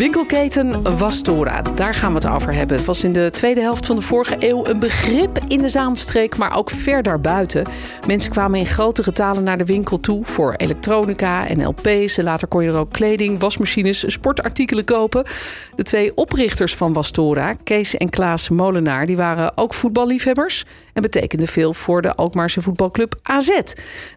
Winkelketen Wastora, daar gaan we het over hebben. Het was in de tweede helft van de vorige eeuw een begrip in de Zaanstreek, maar ook ver daarbuiten. Mensen kwamen in grote getalen naar de winkel toe voor elektronica en LP's. Later kon je er ook kleding, wasmachines, sportartikelen kopen. De twee oprichters van Wastora, Kees en Klaas Molenaar, die waren ook voetballiefhebbers en betekenden veel voor de Alkmaarse voetbalclub AZ.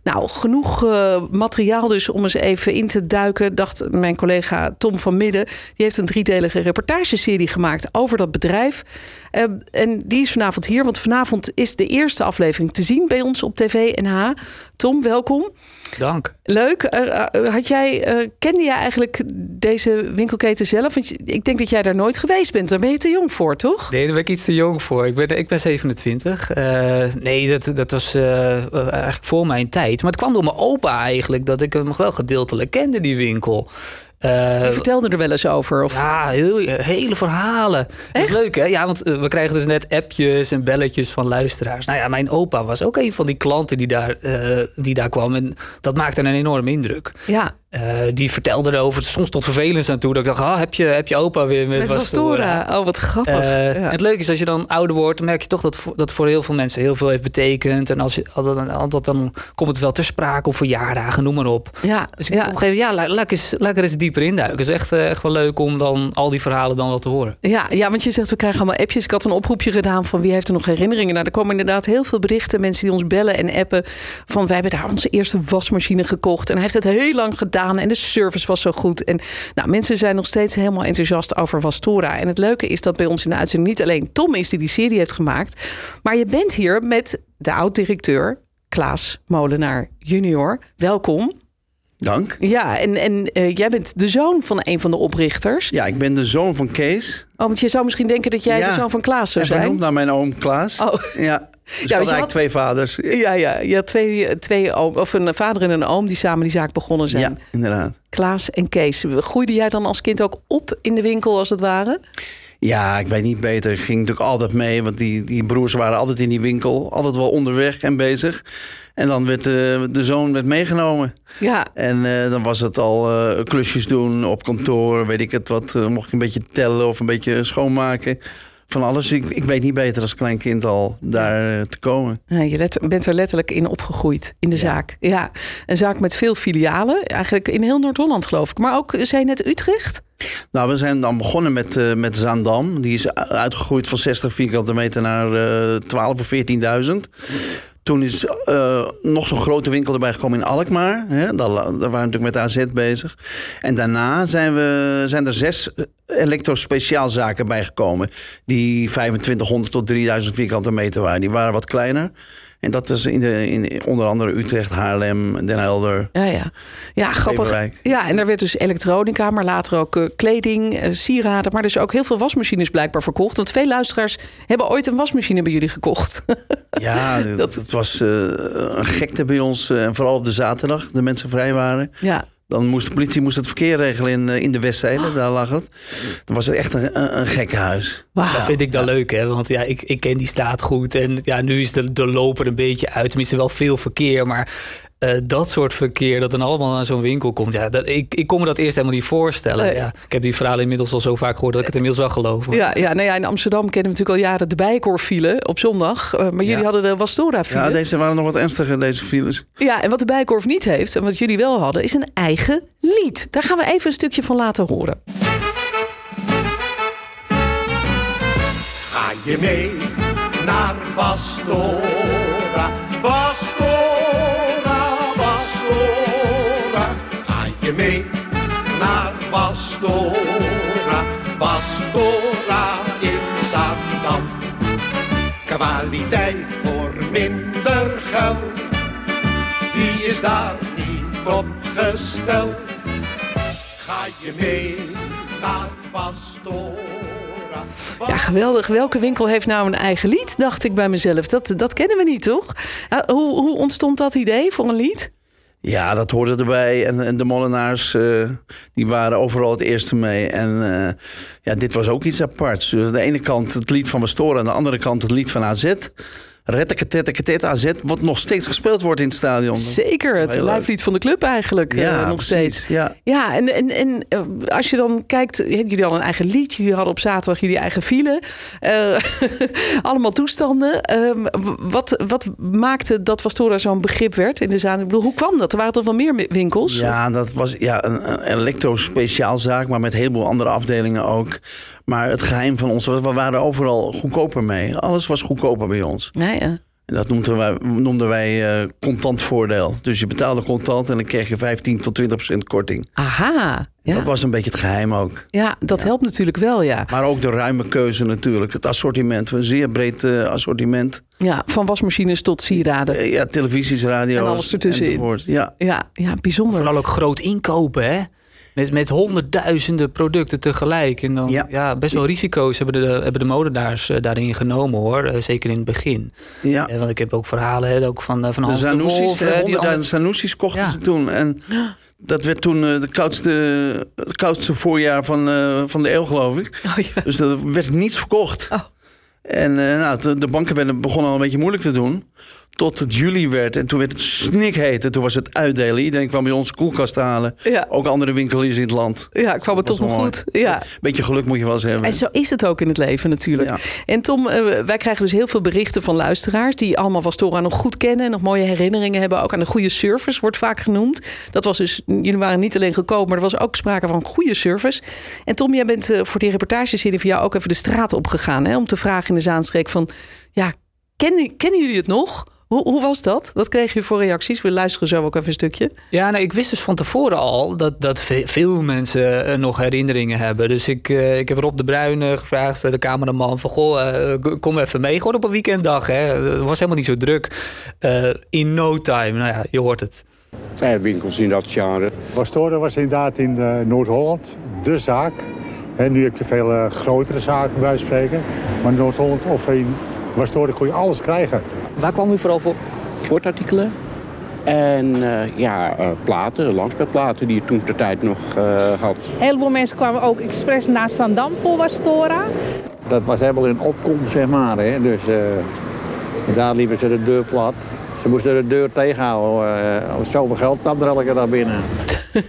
Nou, genoeg uh, materiaal dus om eens even in te duiken, dacht mijn collega Tom van Midden. Die heeft een driedelige reportageserie gemaakt over dat bedrijf. Uh, en die is vanavond hier, want vanavond is de eerste aflevering te zien bij ons op TV NH. Tom, welkom. Dank. Leuk. Uh, had jij, uh, kende jij eigenlijk deze winkelketen zelf? Want ik denk dat jij daar nooit geweest bent. Daar ben je te jong voor, toch? Nee, daar ben ik iets te jong voor. Ik ben, ik ben 27. Uh, nee, dat, dat was eigenlijk voor mijn tijd. Maar het kwam door mijn opa eigenlijk dat ik hem nog wel gedeeltelijk kende, die winkel. Uh, Je vertelde er wel eens over? Of? Ja, heel, hele verhalen. Dat is leuk, hè? Ja, want we krijgen dus net appjes en belletjes van luisteraars. Nou ja, mijn opa was ook een van die klanten die daar, uh, die daar kwam. En dat maakte een enorme indruk. Ja. Uh, die vertelde erover, soms tot vervelend aan toe. Dat ik dacht, ah, heb, je, heb je opa weer met, met Wastora? Oh, wat grappig. Uh, ja. Het leuke is, als je dan ouder wordt, dan merk je toch dat dat voor heel veel mensen heel veel heeft betekend. En als je, dat, dan komt het wel ter sprake of verjaardagen, noem maar op. Ja, dus ja. op een gegeven moment, ja, laat, eens, laat er eens dieper induiken. Het is echt, echt wel leuk om dan al die verhalen dan wel te horen. Ja, ja, want je zegt, we krijgen allemaal appjes. Ik had een oproepje gedaan van wie heeft er nog herinneringen. Nou, er komen inderdaad heel veel berichten. Mensen die ons bellen en appen van wij hebben daar onze eerste wasmachine gekocht. En hij heeft het heel lang gedaan en de service was zo goed. En nou, mensen zijn nog steeds helemaal enthousiast over Wastora. En het leuke is dat bij ons in de uitzending niet alleen Tom is die die serie heeft gemaakt, maar je bent hier met de oud-directeur Klaas Molenaar junior. Welkom. Dank. Ja, en, en uh, jij bent de zoon van een van de oprichters. Ja, ik ben de zoon van Kees. Oh, want je zou misschien denken dat jij ja, de zoon van Klaas zou zijn. vernoemd naar mijn oom Klaas. Oh. Ja. Dus ja, ik had eigenlijk twee vaders. Ja, ja, je had twee, twee oom, of een vader en een oom die samen die zaak begonnen zijn. Ja, inderdaad. Klaas en Kees. Groeide jij dan als kind ook op in de winkel als het ware? Ja, ik weet niet beter. Ik ging natuurlijk altijd mee, want die, die broers waren altijd in die winkel. Altijd wel onderweg en bezig. En dan werd de, de zoon werd meegenomen. Ja. En uh, dan was het al uh, klusjes doen op kantoor, weet ik het wat. Uh, mocht ik een beetje tellen of een beetje schoonmaken van alles. Ik, ik weet niet beter als klein kind al daar uh, te komen. Ja, je bent er letterlijk in opgegroeid in de ja. zaak. Ja, een zaak met veel filialen. Eigenlijk in heel Noord-Holland geloof ik. Maar ook, zijn net Utrecht? Nou, we zijn dan begonnen met, uh, met Zaandam. Die is uitgegroeid van 60 vierkante meter naar uh, 12 of 14.000. Toen is uh, nog zo'n grote winkel erbij gekomen in Alkmaar. Hè? Daar, waren we natuurlijk met AZ bezig. En daarna zijn, we, zijn er zes elektrospeciaalzaken bijgekomen. Die 2500 tot 3000 vierkante meter waren. Die waren wat kleiner. En dat is in, de, in onder andere Utrecht, Haarlem, Den Helder. Ja, ja. ja grappig. Ja, en daar werd dus elektronica, maar later ook uh, kleding, uh, sieraden. Maar dus ook heel veel wasmachines blijkbaar verkocht. Want veel luisteraars hebben ooit een wasmachine bij jullie gekocht. ja, dat, dat was uh, een gekte bij ons. En vooral op de zaterdag, de mensen vrij waren. Ja. Dan moest de politie moest het verkeer regelen in, in de Westzijde. Oh. Daar lag het. Dan was het echt een, een, een gekke huis. Wow. Dat vind ik dan ja. leuk, hè? Want ja, ik, ik ken die straat goed. En ja, nu is de, de loper een beetje uit. Tenminste, wel veel verkeer. Maar uh, dat soort verkeer, dat dan allemaal naar zo'n winkel komt. Ja, dat, ik, ik kon me dat eerst helemaal niet voorstellen. Nee. Ja, ik heb die verhalen inmiddels al zo vaak gehoord dat ik het inmiddels wel geloof. Ja, ja, nou ja, in Amsterdam kennen we natuurlijk al jaren de Bijkorf-file op zondag. Uh, maar jullie ja. hadden de Wastora-file. Ja, deze waren nog wat ernstiger, deze files. Ja, en wat de Bijkorf niet heeft, en wat jullie wel hadden, is een eigen lied. Daar gaan we even een stukje van laten horen. Ga je mee naar Wastora, Kwaliteit voor minder geld, die is daar niet op gesteld. Ga je mee naar Pastora. Ja, geweldig. Welke winkel heeft nou een eigen lied? Dacht ik bij mezelf. Dat, dat kennen we niet, toch? Hoe, hoe ontstond dat idee voor een lied? Ja, dat hoorde erbij. En, en de Molenaars, eh, die waren overal het eerste mee. En eh, ja, dit was ook iets aparts. Aan de ene kant het lied van Wastora, aan de andere kant het lied van AZ. Retteketetteketet AZ, wat nog steeds gespeeld wordt in het stadion. Zeker, het Heel leuk. live lied van de club eigenlijk Ja, eh, nog precies. steeds. Ja. Ja, en, en, en eh, als je dan kijkt, jullie hadden een eigen lied, jullie hadden op zaterdag jullie eigen file. Eh, allemaal toestanden. Ehm, wat, wat maakte dat Wastora zo'n begrip werd in de zaal? Ik bedoel, hoe kwam dat? Er waren toch wel meer winkels? Ja, dat was ja, een, een elektro-speciaalzaak, maar met een heleboel andere afdelingen ook. Maar het geheim van ons, was, we waren overal goedkoper mee. Alles was goedkoper bij ons. Nee, ja. En dat noemden wij, noemden wij eh, contant voordeel. Dus je betaalde contant en dan kreeg je 15 tot 20 procent korting. Aha. Ja, Dat was een beetje het geheim ook. ja dat helpt natuurlijk wel, ja. Maar ook de ruime keuze natuurlijk. Het assortiment, een zeer breed eh, assortiment. ja. Van wasmachines tot sieraden. Eh, ja, televisies, radio's. En alles ertussenin. enzovoort. Ja. Ja, ja bijzonder. Vooral ook groot inkopen, hè? Met, met honderdduizenden producten tegelijk. En dan, Ja. ja. best wel risico's hebben de, hebben de molenaars eh, daarin genomen, hoor. Eh, zeker in het begin. ja. Eh, want ik heb ook verhalen hè, ook van, van De Hans de Zanussis, Wolf. hè, die honderdduizend allemaal- Zanussis kochten Ja. ze toen. En dat werd toen de koudste, het koudste voorjaar van, van de eeuw, geloof ik. Oh, ja. Dus er werd niets verkocht. Oh. En nou, de, de banken werden, begonnen al een beetje moeilijk te doen. Tot het juli werd. En toen werd het snikheet. En toen was het uitdelen. Iedereen kwam bij ons koelkast halen. Ja. Ook andere winkeliers in het land. ja, kwam het toch nog goed. Ja. Beetje geluk moet je wel eens hebben. En zo is het ook in het leven natuurlijk. Ja. En Tom, eh, wij krijgen dus heel veel berichten van luisteraars... die allemaal Wastora nog goed kennen... en nog mooie herinneringen hebben. Ook aan de goede service wordt vaak genoemd. Dat was dus, jullie waren niet alleen goedkoop... maar er was ook sprake van goede service. En Tom, jij bent eh, voor die reportageserie van jou... ook even de straat opgegaan hè, om te vragen in de Zaanstreek van... ja, kennen, kennen jullie het nog? Hoe, hoe was dat? Wat kregen jullie voor reacties? We luisteren zo ook even een stukje. Ja, nou, ik wist dus van tevoren al dat, dat ve- veel mensen eh, nog herinneringen hebben. Dus ik, eh, ik heb Rob de Bruyne gevraagd, eh, de cameraman, van goh, kom even mee. Gewoon op een weekenddag. Hè. Het was helemaal niet zo druk. Eh, in no time, nou ja, je hoort het. Eh, winkels in dat genre. Wastora was inderdaad in Noord-Holland de zaak. En nu heb je veel grotere zaken bij spreken. Maar in Noord-Holland of in Wastora kon je alles krijgen. Waar kwam u vooral voor? Sportartikelen. En eh, ja, eh, platen, langspeelplaten die je toen de tijd nog eh, had. Een heleboel mensen kwamen ook expres naar Zandam voor Wastora. Dat was helemaal in opkomst, zeg maar. Hè. Dus eh, daar liepen ze de deur plat. Ze moesten de deur tegenhouden. Uh, zoveel geld kwam er elke dag binnen.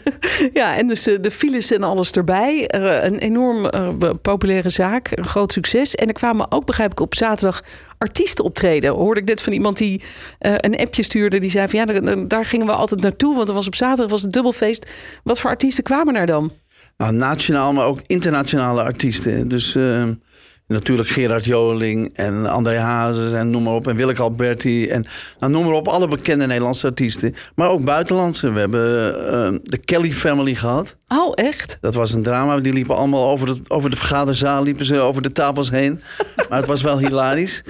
Ja, en dus eh, de files en alles erbij. Eh, een enorm eh, populaire zaak, een groot succes. En er kwamen ook, begrijp ik, op zaterdag artiesten optreden. Hoorde ik net van iemand die eh, een appje stuurde. Die zei van ja, daar, daar gingen we altijd naartoe. Want er was op zaterdag was het dubbelfeest. Wat voor artiesten kwamen er dan? Nou, nationaal, maar ook internationale artiesten. Dus eh, natuurlijk Gerard Joling en André Hazes en noem maar op. En Willeke Alberti en nou, noem maar op. Alle bekende Nederlandse artiesten. Maar ook buitenlandse. We hebben eh, de Kelly Family gehad. Oh, echt? Dat was een drama. Die liepen allemaal over de, over de vergaderzaal, liepen ze over de tafels heen. maar het was wel hilarisch.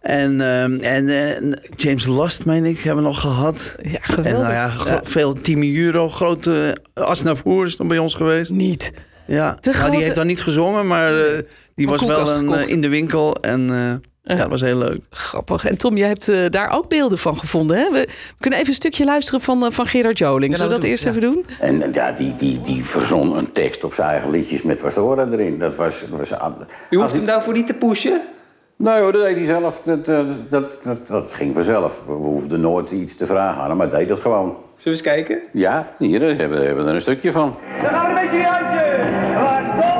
En, ehm, en eh, James Last, meen ik, hebben we nog gehad. Ja, En geweldig. nou ja, veel Team Euro, grote Asnavoer is dan bij ons geweest. Niet. Ja, De nou, die heeft dan niet gezongen, maar eh, die was wel een, eh, in de winkel. En eh, ja, dat was heel leuk. Grappig. En Tom, jij hebt daar ook beelden van gevonden. Hè? We, kunnen even een stukje luisteren van, van Gerard Joling. Zullen we dat eerst ja. even doen? En ja, die, die, die verzon een tekst op zijn eigen liedjes met Wastora erin. Dat was... was U hoeft hem daarvoor niet te pushen? Nee hoor, dat deed hij zelf. Dat, dat, dat, dat, dat ging vanzelf. We hoefden nooit iets te vragen aan hem, maar hij deed dat gewoon. Zullen we eens kijken? Ja, hier daar hebben we hebben er een stukje van. Dan gaan we een beetje die handjes. Wastora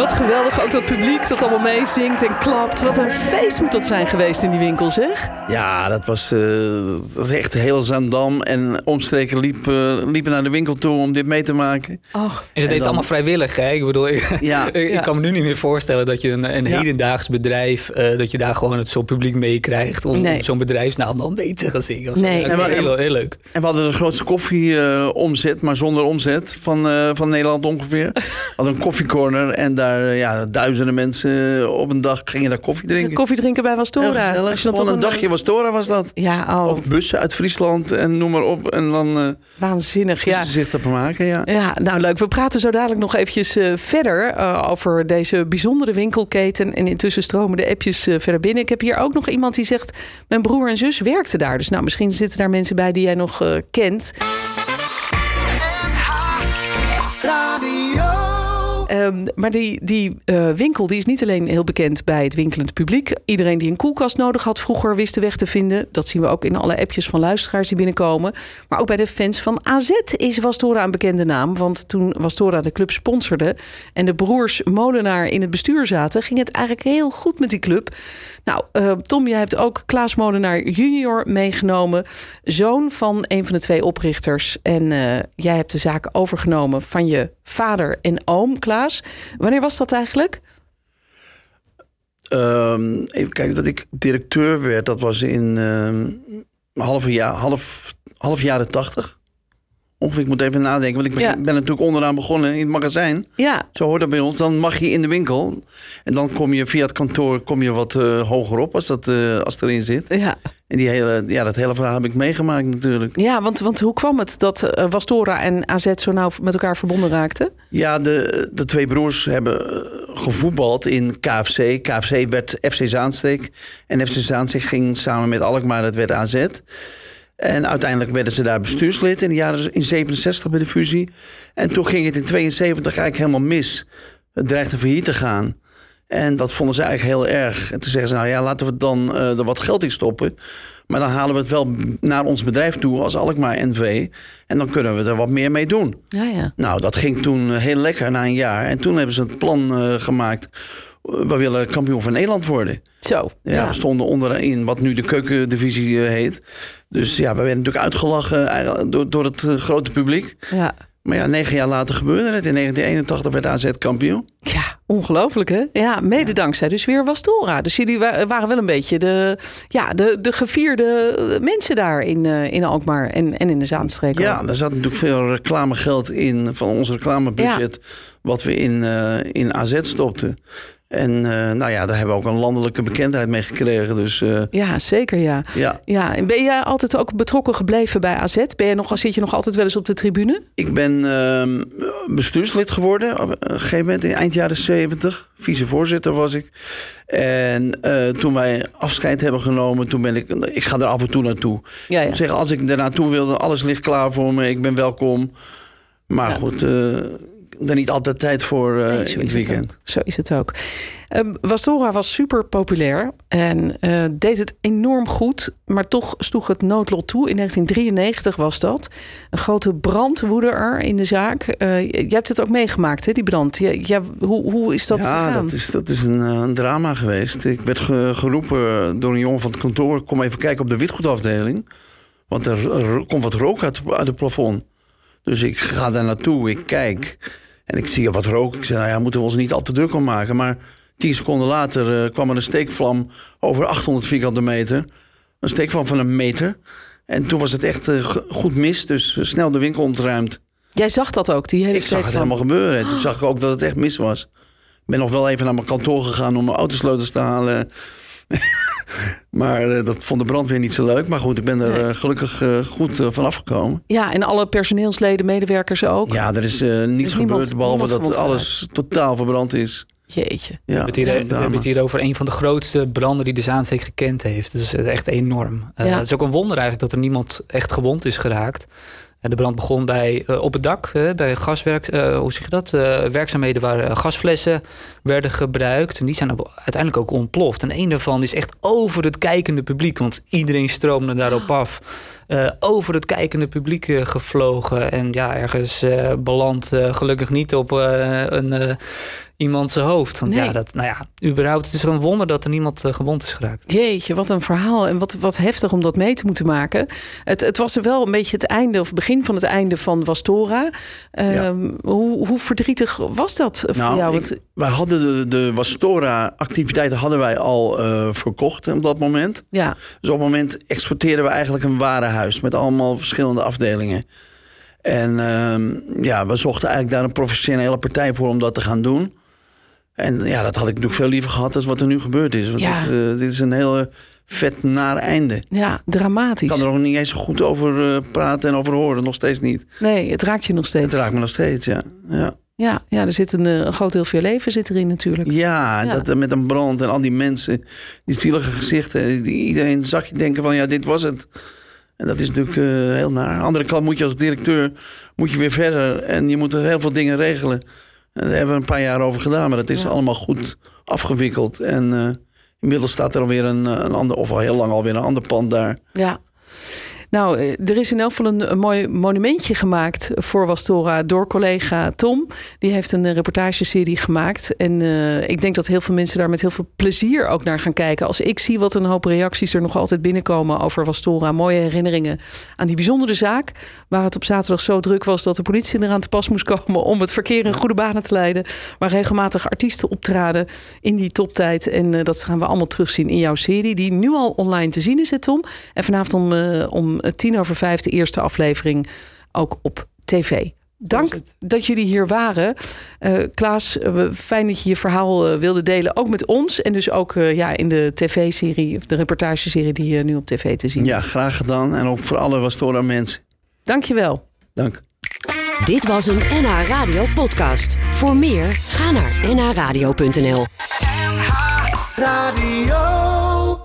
Wat geweldig. Ook dat publiek dat allemaal meezingt en klapt. Wat een feest moet dat zijn geweest in die winkel, zeg. Ja, dat was, eh, dat was echt heel Zandam. En omstreken liep, eh, liepen naar de winkel toe om dit mee te maken. Oh, En ze deed dan- het allemaal vrijwillig. Hè? Ik bedoel, ik, Ja. ik, Ja. kan me nu niet meer voorstellen dat je een, een Ja. hedendaags bedrijf, eh, dat je daar gewoon het zo'n publiek meekrijgt om, Nee. om zo'n bedrijfsnaam dan mee te gaan zingen. of zo. Nee. En wat- heel, heel leuk. En we hadden de grootste koffieomzet, maar zonder omzet van, eh, van Nederland ongeveer. We hadden een koffiecorner en daar daar eh, ja, duizenden mensen op een dag gingen daar koffie drinken. Koffie drinken bij Wastora. Heel gezellig. Als je dan Gewoon toch een dagje Wastora was dat. Ja, oh, Of bussen uit Friesland en noem maar op. En dan eh waanzinnig. Ja. ze zich te vermaken, ja. Ja, nou leuk. We praten zo dadelijk nog eventjes eh, verder eh, over deze bijzondere winkelketen. En intussen stromen de appjes eh, verder binnen. Ik heb hier ook nog iemand die zegt, mijn broer en zus werkten daar. Dus nou, misschien zitten daar mensen bij die jij nog eh, kent. Ehm, maar die, die eh, winkel die is niet alleen heel bekend bij het winkelend publiek. Iedereen die een koelkast nodig had vroeger wist de weg te vinden. Dat zien we ook in alle appjes van luisteraars die binnenkomen. Maar ook bij de fans van AZ is Wastora een bekende naam. Want toen Wastora de club sponsorde en de broers Molenaar in het bestuur zaten... ging het eigenlijk heel goed met die club. Nou, eh, Tom, jij hebt ook Klaas Molenaar junior meegenomen. Zoon van een van de twee oprichters. En eh, jij hebt de zaak overgenomen van je vader en oom, Klaas. Wanneer was dat eigenlijk? Ehm, even kijken, dat ik directeur werd, dat was in ehm, half, jaar, half, half jaren tachtig. Ongeveer, ik moet even nadenken, want ik ben, Ja. ben natuurlijk onderaan begonnen in het magazijn. Ja, Zo hoort dat bij ons. Dan mag je in de winkel. En dan kom je via het kantoor kom je wat eh, hoger op als, dat, eh, als erin zit. ja. En die hele, ja, dat hele verhaal heb ik meegemaakt natuurlijk. ja want, want hoe kwam het dat eh, Wastora en AZ zo nauw met elkaar verbonden raakten? Ja, de, de twee broers hebben gevoetbald in KFC. KFC werd FC Zaanstreek. En FC Zaanstreek ging samen met Alkmaar, dat werd AZ. En uiteindelijk werden ze daar bestuurslid in de jaren in 67 bij de fusie. En toen ging het in 72 eigenlijk helemaal mis. Het dreigde failliet te gaan. En dat vonden ze eigenlijk heel erg. En toen zeggen ze, nou ja, laten we dan eh, er wat geld in stoppen. Maar dan halen we het wel naar ons bedrijf toe als Alkmaar NV. En dan kunnen we er wat meer mee doen. Ja, ja. Nou, dat ging toen heel lekker na een jaar. En toen hebben ze het plan eh, gemaakt. Eh, We willen kampioen van Nederland worden. Zo. Ja, we stonden onderin wat nu de keukendivisie eh, heet. Dus ja, we werden natuurlijk uitgelachen door, door het eh, grote publiek. Ja. Maar ja, negen jaar later gebeurde het. In 1981 werd AZ kampioen. Ja, ongelooflijk hè? Ja, mede dankzij dus weer Wastora. Dus jullie wa- waren wel een beetje de, ja, de, de gevierde mensen daar in, eh, in Alkmaar en, en in de Zaanstreek. Ja, daar zat natuurlijk veel reclamegeld in van ons reclamebudget. Wat we in, eh, in AZ stopten. En eh, nou ja, daar hebben we ook een landelijke bekendheid mee gekregen. Dus eh, Ja, zeker ja. ja, Ja, en ben jij altijd ook betrokken gebleven bij AZ? Ben je nog, zit je nog altijd wel eens op de tribune? Ik ben ehm, bestuurslid geworden op een gegeven moment in eind jaren 70. Vicevoorzitter was ik. En eh, toen wij afscheid hebben genomen, toen ben ik... Ik ga er af en toe naartoe. Ja, Ik ja. zeggen, als ik er naartoe wilde, alles ligt klaar voor me. Ik ben welkom. Maar goed, er niet altijd tijd voor Nee, zo in het weekend. Zo is het ook. Ehm Wastora was super populair en eh, deed het enorm goed. Maar toch sloeg het noodlot toe. In 1993 was dat. Een grote brand woedde er in de zaak. Eh, jij hebt het ook meegemaakt, hè, die brand. Ja, ja, hoe, hoe is dat ja, gegaan? dat is, dat is een, een drama geweest. Ik werd ge- geroepen door een jongen van het kantoor... kom even kijken op de witgoedafdeling. Want er, er komt wat rook uit, uit het plafond. Dus ik ga daar naartoe, ik kijk... en ik zie wat rook. Ik zei, nou ja, moeten we ons niet al te druk om maken. Maar tien seconden later eh, kwam er een steekvlam... over 800 vierkante meter. Een steekvlam van een meter. En toen was het echt eh, go- goed mis, dus eh, snel de winkel ontruimd. Jij zag dat ook, die hele Ik zag het helemaal gebeuren. En toen zag ik ook dat het echt mis was. Ik ben nog wel even naar mijn kantoor gegaan om mijn autosleutels te halen. Maar eh, dat vond de brandweer niet zo leuk. Maar goed, ik ben er eh, gelukkig eh, goed van afgekomen. Ja, en alle personeelsleden, medewerkers ook. Ja, er is eh, niets gebeurd behalve niemand dat alles totaal verbrand is. Jeetje. Ja, We hebben, het hier, we hebben het over een van de grootste branden die de Zaanstreek gekend heeft. Dus echt enorm. Eh, Ja. Het is ook een wonder eigenlijk dat er niemand echt gewond is geraakt. En de brand begon bij, eh, op het dak, bij gaswerk, eh, hoe zeg je dat? Eh, werkzaamheden waar gasflessen werden gebruikt. En die zijn uiteindelijk ook ontploft. En een daarvan is echt over het kijkende publiek, want iedereen stroomde daarop af. Over het kijkende publiek gevlogen. En ja, ergens beland gelukkig niet op een, iemand zijn hoofd. Want Nee. ja, dat, nou ja, überhaupt, het is een wonder dat er niemand eh, gewond is geraakt. Jeetje, wat een verhaal. En wat, wat heftig om dat mee te moeten maken. Het, het was er wel een beetje het einde, of begin van het einde van Wastora. Ehm, hoe, hoe verdrietig was dat voor Nou, jou? ik- Want- wij hadden de, de Wastora-activiteiten hadden wij al eh, verkocht op dat moment. ja, Dus op het moment exporteerden we eigenlijk een warenhuis met allemaal verschillende afdelingen. En ehm, ja, we zochten eigenlijk daar een professionele partij voor om dat te gaan doen. En ja, dat had ik natuurlijk veel liever gehad dan wat er nu gebeurd is. Want Ja. dit, eh, dit is een heel eh, vet naar einde. Ja, Ik dramatisch. kan er ook niet eens goed over eh, praten en over horen. Nog steeds niet. Nee, het raakt je nog steeds. Het raakt me nog steeds, ja. Ja, Ja, ja, er zit een, een groot deel van je leven zit erin natuurlijk. ja, Ja. Dat, met een brand en al die mensen. Die zielige gezichten. Die, iedereen zag je denken van ja, dit was het. En dat is natuurlijk heel naar. Andere kant moet je als directeur moet je weer verder. En je moet er heel veel dingen regelen. En daar hebben we een paar jaar over gedaan. Maar dat is Ja. allemaal goed afgewikkeld. En eh, inmiddels staat er alweer een, eh, een ander, of al heel lang alweer een ander pand daar. Ja. Nou, eh, er is in elk geval een, een mooi monumentje gemaakt voor Wastora door collega Tom. Die heeft een eh, reportageserie gemaakt. En eh, ik denk dat heel veel mensen daar met heel veel plezier ook naar gaan kijken. Als ik zie wat een hoop reacties er nog altijd binnenkomen over Wastora. Mooie herinneringen aan die bijzondere zaak. Waar het op zaterdag zo druk was dat de politie eraan te pas moest komen om het verkeer in goede banen te leiden. Waar regelmatig artiesten optraden in die toptijd. En dat gaan we allemaal terugzien in jouw serie. Die nu al online te zien is, hè, Tom. En vanavond om, om tien over vijf de eerste aflevering ook op tv. Dank dat jullie hier waren. Eh, Klaas, eh, fijn dat je je verhaal eh, wilde delen. Ook met ons. En dus ook eh, ja, in de tv-serie, of de reportageserie die je nu op tv te zien Ja, graag gedaan. En ook voor alle Wastora mensen. Dank je wel. Dank. Dit was een NH Radio podcast. Voor meer, ga naar nhradio.nl. Radio.